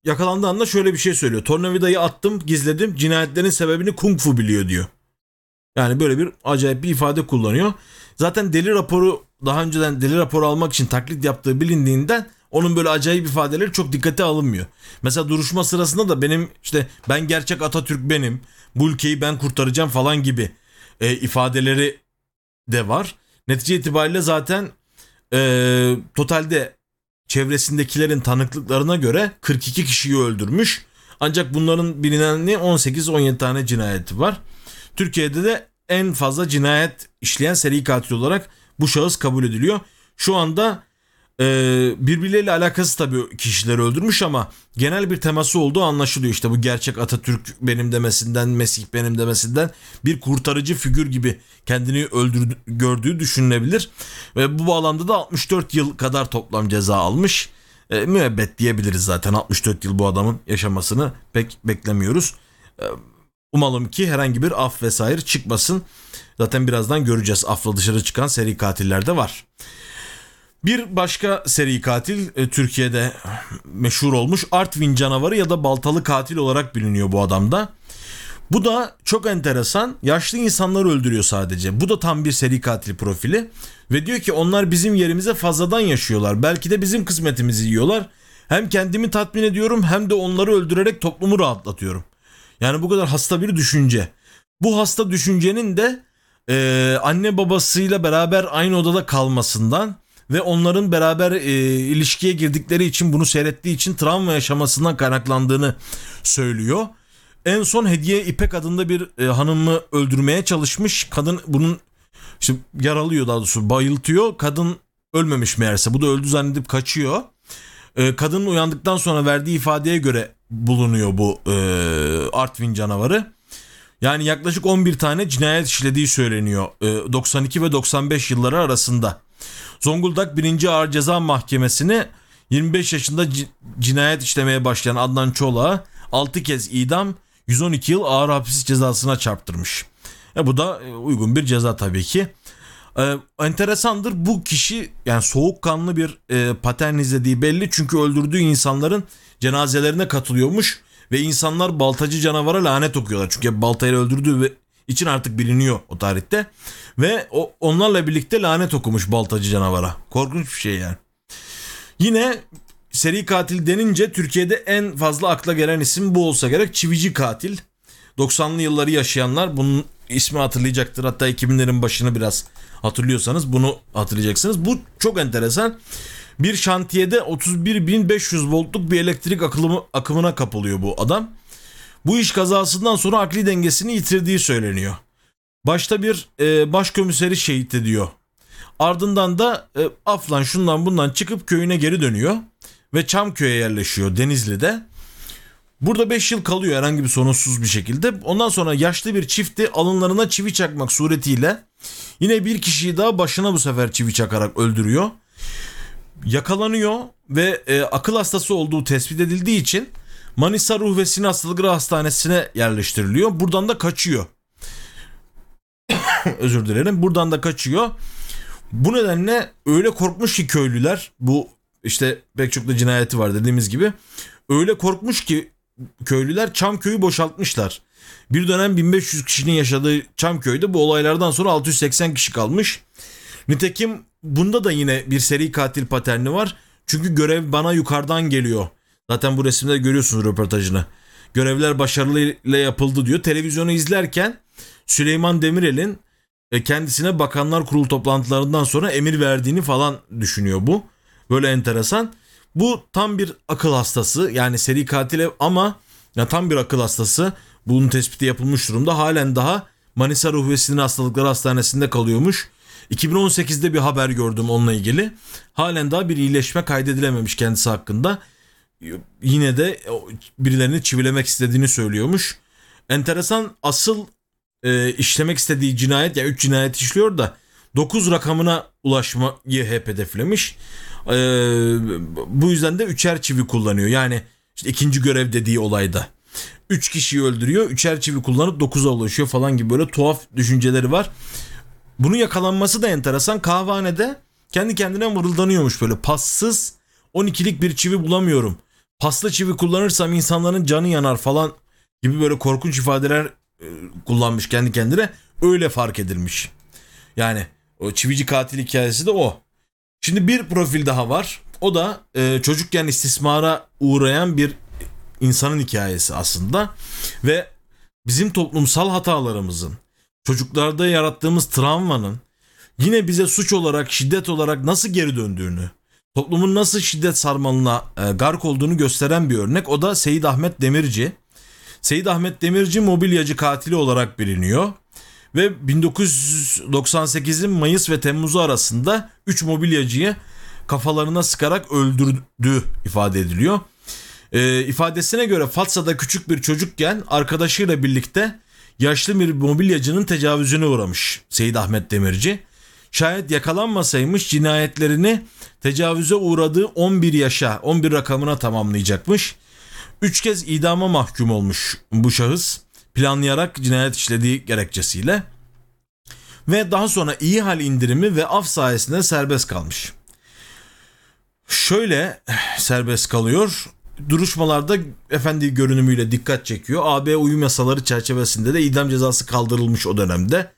yakalandığı anda şöyle bir şey söylüyor. Tornavidayı attım, gizledim. Cinayetlerin sebebini kung fu biliyor diyor. Yani böyle bir acayip bir ifade kullanıyor. Zaten deli raporu daha önceden deli raporu almak için taklit yaptığı bilindiğinden onun böyle acayip ifadeleri çok dikkate alınmıyor. Mesela duruşma sırasında da benim işte ben gerçek Atatürk benim, bu ülkeyi ben kurtaracağım falan gibi e, ifadeleri de var. Netice itibariyle zaten e, totalde çevresindekilerin tanıklıklarına göre 42 kişiyi öldürmüş. Ancak bunların bilineni 18-17 tane cinayeti var. Türkiye'de de en fazla cinayet işleyen seri katil olarak bu şahıs kabul ediliyor. Şu anda e, birbirleriyle alakası tabii kişileri öldürmüş ama genel bir teması olduğu anlaşılıyor. İşte bu gerçek Atatürk benim demesinden, Mesih benim demesinden bir kurtarıcı figür gibi kendini öldürdü, gördüğü düşünülebilir. Ve bu bağlamda da 64 yıl kadar toplam ceza almış. E, müebbet diyebiliriz zaten 64 yıl bu adamın yaşamasını pek beklemiyoruz. E, umalım ki herhangi bir af vesaire çıkmasın. Zaten birazdan göreceğiz afla dışarı çıkan seri katiller de var. Bir başka seri katil e, Türkiye'de meşhur olmuş Artvin canavarı ya da baltalı katil olarak biliniyor bu adamda. Bu da çok enteresan. Yaşlı insanları öldürüyor sadece. Bu da tam bir seri katil profili. Ve diyor ki onlar bizim yerimize fazladan yaşıyorlar. Belki de bizim kısmetimizi yiyorlar. Hem kendimi tatmin ediyorum hem de onları öldürerek toplumu rahatlatıyorum. Yani bu kadar hasta bir düşünce. Bu hasta düşüncenin de e, anne babasıyla beraber aynı odada kalmasından ve onların beraber e, ilişkiye girdikleri için bunu seyrettiği için travma yaşamasından kaynaklandığını söylüyor. En son Hediye İpek adında bir e, hanımı öldürmeye çalışmış. Kadın bunun işte yaralıyor daha doğrusu bayıltıyor. Kadın ölmemiş meğerse. Bu da öldü zannedip kaçıyor. E, kadının uyandıktan sonra verdiği ifadeye göre bulunuyor bu e, Artvin canavarı. Yani yaklaşık 11 tane cinayet işlediği söyleniyor. E, 92 ve 95 yılları arasında. Zonguldak 1. Ağır Ceza Mahkemesi'ni 25 yaşında cinayet işlemeye başlayan Adnan Çolak'a 6 kez idam 112 yıl ağır hapis cezasına çarptırmış. E bu da e, uygun bir ceza tabii ki. Ee, enteresandır bu kişi yani soğukkanlı bir e, patern izlediği belli. Çünkü öldürdüğü insanların cenazelerine katılıyormuş ve insanlar baltacı canavara lanet okuyorlar. Çünkü baltayla öldürdüğü ve için artık biliniyor o tarihte. Ve o, onlarla birlikte lanet okumuş baltacı canavara. Korkunç bir şey yani. Yine seri katil denince Türkiye'de en fazla akla gelen isim bu olsa gerek. Çivici katil. 90'lı yılları yaşayanlar bunun ismi hatırlayacaktır. Hatta 2000'lerin başını biraz hatırlıyorsanız bunu hatırlayacaksınız. Bu çok enteresan. Bir şantiyede 31.500 voltluk bir elektrik akımı, akımına kapılıyor bu adam. Bu iş kazasından sonra akli dengesini yitirdiği söyleniyor. Başta bir e, başkomiseri şehit ediyor. Ardından da e, Aflan şundan bundan çıkıp köyüne geri dönüyor ve Çamköy'e yerleşiyor Denizli'de. Burada 5 yıl kalıyor herhangi bir sorunsuz bir şekilde. Ondan sonra yaşlı bir çifti alınlarına çivi çakmak suretiyle yine bir kişiyi daha başına bu sefer çivi çakarak öldürüyor. Yakalanıyor ve e, akıl hastası olduğu tespit edildiği için Manisa Ruh ve Sinir Hastalıkları Hastanesi'ne yerleştiriliyor. Buradan da kaçıyor. [COUGHS] Özür dilerim. Buradan da kaçıyor. Bu nedenle öyle korkmuş ki köylüler bu işte pek çok da cinayeti var dediğimiz gibi. Öyle korkmuş ki köylüler Çamköy'ü boşaltmışlar. Bir dönem 1500 kişinin yaşadığı Çamköy'de bu olaylardan sonra 680 kişi kalmış. Nitekim bunda da yine bir seri katil paterni var. Çünkü görev bana yukarıdan geliyor. Zaten bu resimde görüyorsunuz röportajını. Görevler başarılıyla yapıldı diyor. Televizyonu izlerken Süleyman Demirel'in e, kendisine bakanlar kurulu toplantılarından sonra emir verdiğini falan düşünüyor bu. Böyle enteresan. Bu tam bir akıl hastası yani seri katile ama ya tam bir akıl hastası. Bunun tespiti yapılmış durumda. Halen daha Manisa Ruh ve Sinir Hastalıkları Hastanesi'nde kalıyormuş. 2018'de bir haber gördüm onunla ilgili. Halen daha bir iyileşme kaydedilememiş kendisi hakkında. Yine de birilerini çivilemek istediğini söylüyormuş. Enteresan asıl e, işlemek istediği cinayet ya yani 3 cinayet işliyor da 9 rakamına ulaşmayı hep hedeflemiş. Ee, bu yüzden de üçer çivi kullanıyor. Yani işte ikinci görev dediği olayda. Üç kişiyi öldürüyor. Üçer çivi kullanıp dokuza ulaşıyor falan gibi böyle tuhaf düşünceleri var. Bunun yakalanması da enteresan. Kahvanede kendi kendine mırıldanıyormuş böyle passız 12'lik bir çivi bulamıyorum. Paslı çivi kullanırsam insanların canı yanar falan gibi böyle korkunç ifadeler e, kullanmış kendi kendine. Öyle fark edilmiş. Yani o çivici katil hikayesi de o. Şimdi bir profil daha var. O da e, çocukken istismara uğrayan bir insanın hikayesi aslında. Ve bizim toplumsal hatalarımızın, çocuklarda yarattığımız travmanın yine bize suç olarak, şiddet olarak nasıl geri döndüğünü, toplumun nasıl şiddet sarmalına e, gark olduğunu gösteren bir örnek. O da Seyit Ahmet Demirci. Seyit Ahmet Demirci mobilyacı katili olarak biliniyor ve 1998'in Mayıs ve Temmuz'u arasında 3 mobilyacıyı kafalarına sıkarak öldürdü ifade ediliyor. E, ifadesine göre Fatsa'da küçük bir çocukken arkadaşıyla birlikte yaşlı bir mobilyacının tecavüzüne uğramış Seyit Ahmet Demirci. Şayet yakalanmasaymış cinayetlerini tecavüze uğradığı 11 yaşa 11 rakamına tamamlayacakmış. 3 kez idama mahkum olmuş bu şahıs planlayarak cinayet işlediği gerekçesiyle ve daha sonra iyi hal indirimi ve af sayesinde serbest kalmış. Şöyle serbest kalıyor. duruşmalarda efendi görünümüyle dikkat çekiyor. AB uyum yasaları çerçevesinde de idam cezası kaldırılmış o dönemde.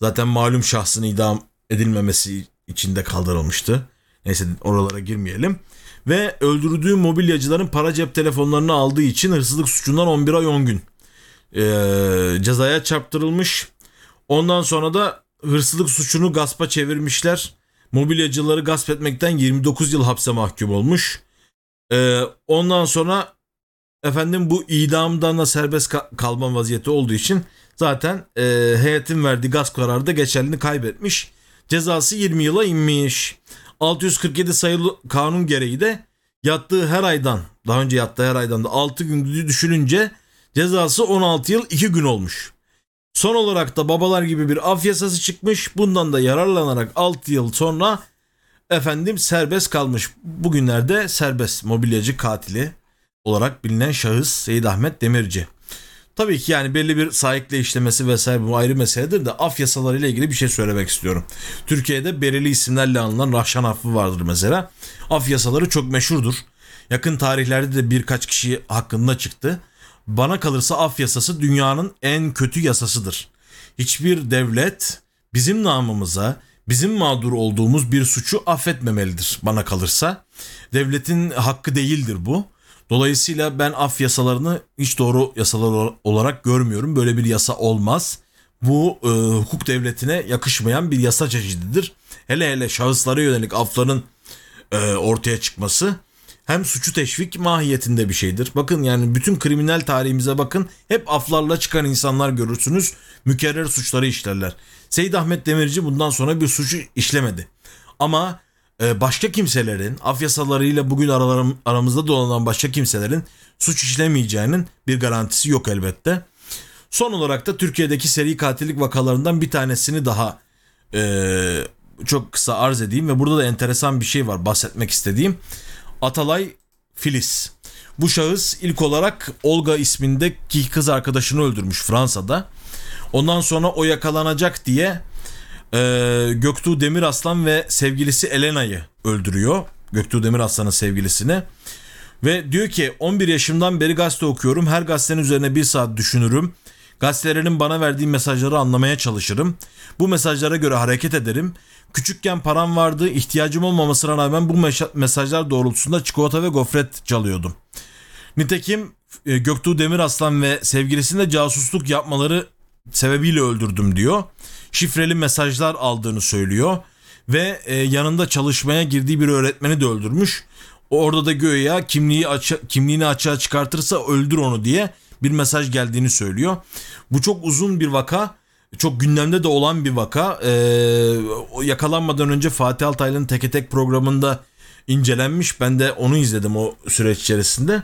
Zaten malum şahsın idam edilmemesi için de kaldırılmıştı. Neyse oralara girmeyelim. Ve öldürdüğü mobilyacıların para cep telefonlarını aldığı için hırsızlık suçundan 11 ay 10 gün e, cezaya çarptırılmış. Ondan sonra da hırsızlık suçunu gaspa çevirmişler. Mobilyacıları gasp etmekten 29 yıl hapse mahkum olmuş. E, ondan sonra efendim bu idamdan da serbest kalma vaziyeti olduğu için zaten e, heyetin verdiği gasp kararı da geçerliliğini kaybetmiş. Cezası 20 yıla inmiş. 647 sayılı kanun gereği de yattığı her aydan daha önce yattığı her aydan da 6 gün düşününce cezası 16 yıl 2 gün olmuş. Son olarak da babalar gibi bir af yasası çıkmış. Bundan da yararlanarak 6 yıl sonra efendim serbest kalmış. Bugünlerde serbest mobilyacı katili olarak bilinen şahıs Seyit Ahmet Demirci. Tabii ki yani belli bir sahikle işlemesi vesaire bu ayrı meseledir de af yasaları ile ilgili bir şey söylemek istiyorum. Türkiye'de belirli isimlerle anılan Rahşan affı vardır mesela. Af yasaları çok meşhurdur. Yakın tarihlerde de birkaç kişi hakkında çıktı. Bana kalırsa af yasası dünyanın en kötü yasasıdır. Hiçbir devlet bizim namımıza, bizim mağdur olduğumuz bir suçu affetmemelidir bana kalırsa. Devletin hakkı değildir bu. Dolayısıyla ben af yasalarını hiç doğru yasalar olarak görmüyorum. Böyle bir yasa olmaz. Bu e, hukuk devletine yakışmayan bir yasa çeşididir. Hele hele şahıslara yönelik afların e, ortaya çıkması hem suçu teşvik mahiyetinde bir şeydir. Bakın yani bütün kriminal tarihimize bakın hep aflarla çıkan insanlar görürsünüz. Mükerrer suçları işlerler. Seyit Ahmet Demirci bundan sonra bir suçu işlemedi. Ama ee, başka kimselerin af yasalarıyla bugün aralarım, aramızda dolanan başka kimselerin suç işlemeyeceğinin bir garantisi yok elbette. Son olarak da Türkiye'deki seri katillik vakalarından bir tanesini daha e, çok kısa arz edeyim ve burada da enteresan bir şey var bahsetmek istediğim. Atalay Filiz. Bu şahıs ilk olarak Olga ismindeki kız arkadaşını öldürmüş Fransa'da. Ondan sonra o yakalanacak diye e, Göktuğ Demiraslan ve sevgilisi Elena'yı öldürüyor. Göktuğ Demiraslan'ın sevgilisini. Ve diyor ki 11 yaşımdan beri gazete okuyorum. Her gazetenin üzerine bir saat düşünürüm. Gazetelerin bana verdiği mesajları anlamaya çalışırım. Bu mesajlara göre hareket ederim. Küçükken param vardı, ihtiyacım olmamasına rağmen bu mesajlar doğrultusunda çikolata ve gofret çalıyordum. Nitekim e, Göktuğ Demiraslan ve sevgilisinde casusluk yapmaları sebebiyle öldürdüm diyor şifreli mesajlar aldığını söylüyor ve e, yanında çalışmaya girdiği bir öğretmeni de öldürmüş. Orada da göğe kimliği açı, kimliğini açığa çıkartırsa öldür onu diye bir mesaj geldiğini söylüyor. Bu çok uzun bir vaka. Çok gündemde de olan bir vaka. Ee, yakalanmadan önce Fatih Altaylı'nın Teke Tek programında incelenmiş. Ben de onu izledim o süreç içerisinde.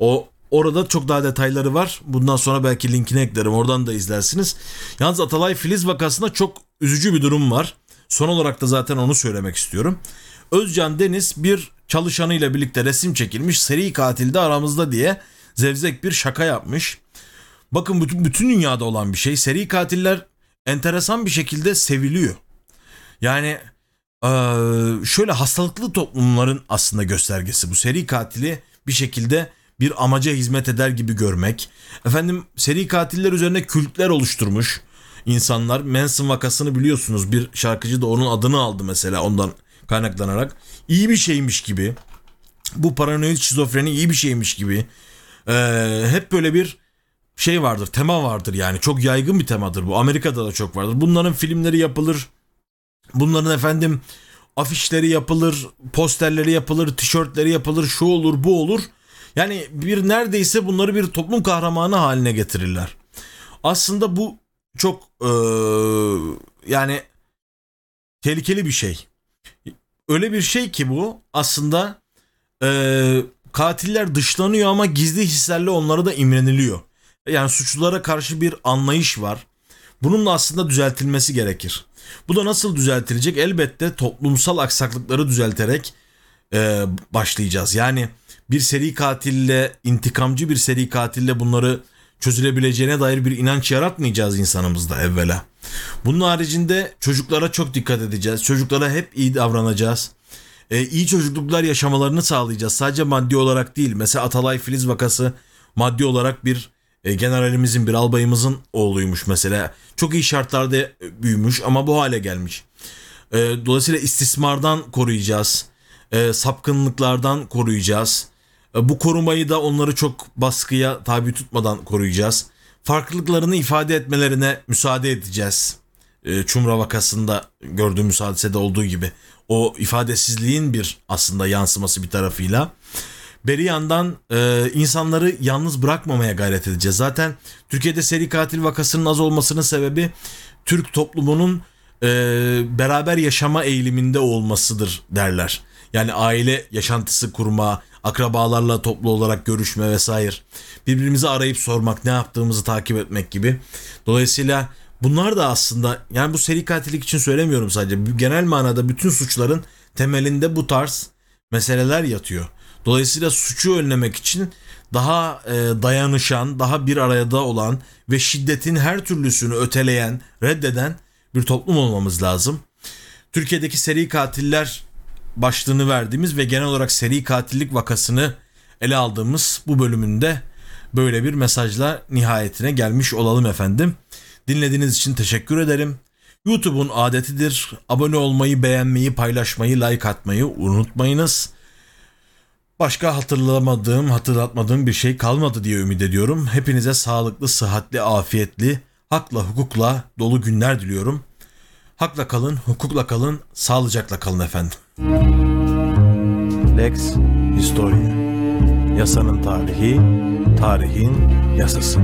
O Orada çok daha detayları var. Bundan sonra belki linkini eklerim. Oradan da izlersiniz. Yalnız Atalay Filiz vakasında çok üzücü bir durum var. Son olarak da zaten onu söylemek istiyorum. Özcan Deniz bir çalışanıyla birlikte resim çekilmiş. Seri katilde aramızda diye zevzek bir şaka yapmış. Bakın bütün, bütün dünyada olan bir şey. Seri katiller enteresan bir şekilde seviliyor. Yani şöyle hastalıklı toplumların aslında göstergesi bu. Seri katili bir şekilde bir amaca hizmet eder gibi görmek. Efendim seri katiller üzerine kültler oluşturmuş insanlar. Manson vakasını biliyorsunuz bir şarkıcı da onun adını aldı mesela ondan kaynaklanarak. İyi bir şeymiş gibi. Bu paranoid şizofreni iyi bir şeymiş gibi. Ee, hep böyle bir şey vardır, tema vardır yani. Çok yaygın bir temadır bu. Amerika'da da çok vardır. Bunların filmleri yapılır. Bunların efendim afişleri yapılır, posterleri yapılır, tişörtleri yapılır, şu olur, bu olur. Yani bir neredeyse bunları bir toplum kahramanı haline getirirler. Aslında bu çok ee, yani tehlikeli bir şey. Öyle bir şey ki bu aslında ee, katiller dışlanıyor ama gizli hislerle onlara da imreniliyor. Yani suçlulara karşı bir anlayış var. Bunun da aslında düzeltilmesi gerekir. Bu da nasıl düzeltilecek? Elbette toplumsal aksaklıkları düzelterek e, başlayacağız. Yani bir seri katille, intikamcı bir seri katille bunları çözülebileceğine dair bir inanç yaratmayacağız insanımızda evvela. Bunun haricinde çocuklara çok dikkat edeceğiz. Çocuklara hep iyi davranacağız. E, iyi çocukluklar yaşamalarını sağlayacağız. Sadece maddi olarak değil. Mesela Atalay Filiz vakası maddi olarak bir e, generalimizin, bir albayımızın oğluymuş mesela. Çok iyi şartlarda e, büyümüş ama bu hale gelmiş. E, dolayısıyla istismardan koruyacağız. E, sapkınlıklardan koruyacağız. E, bu korumayı da onları çok baskıya tabi tutmadan koruyacağız. Farklılıklarını ifade etmelerine müsaade edeceğiz. E, Çumra vakasında gördüğümüz hadisede olduğu gibi. O ifadesizliğin bir aslında yansıması bir tarafıyla. Beri yandan e, insanları yalnız bırakmamaya gayret edeceğiz. Zaten Türkiye'de seri katil vakasının az olmasının sebebi Türk toplumunun e, beraber yaşama eğiliminde olmasıdır derler. Yani aile yaşantısı kurma, akrabalarla toplu olarak görüşme vesaire. Birbirimizi arayıp sormak, ne yaptığımızı takip etmek gibi. Dolayısıyla bunlar da aslında yani bu seri katillik için söylemiyorum sadece. Genel manada bütün suçların temelinde bu tarz meseleler yatıyor. Dolayısıyla suçu önlemek için daha e, dayanışan, daha bir arada olan ve şiddetin her türlüsünü öteleyen, reddeden bir toplum olmamız lazım. Türkiye'deki seri katiller başlığını verdiğimiz ve genel olarak seri katillik vakasını ele aldığımız bu bölümünde böyle bir mesajla nihayetine gelmiş olalım efendim. Dinlediğiniz için teşekkür ederim. YouTube'un adetidir. Abone olmayı, beğenmeyi, paylaşmayı, like atmayı unutmayınız. Başka hatırlamadığım, hatırlatmadığım bir şey kalmadı diye ümit ediyorum. Hepinize sağlıklı, sıhhatli, afiyetli, hakla, hukukla dolu günler diliyorum. Hakla kalın, hukukla kalın, sağlıcakla kalın efendim. Lex Historia Yasanın tarihi, tarihin yasası.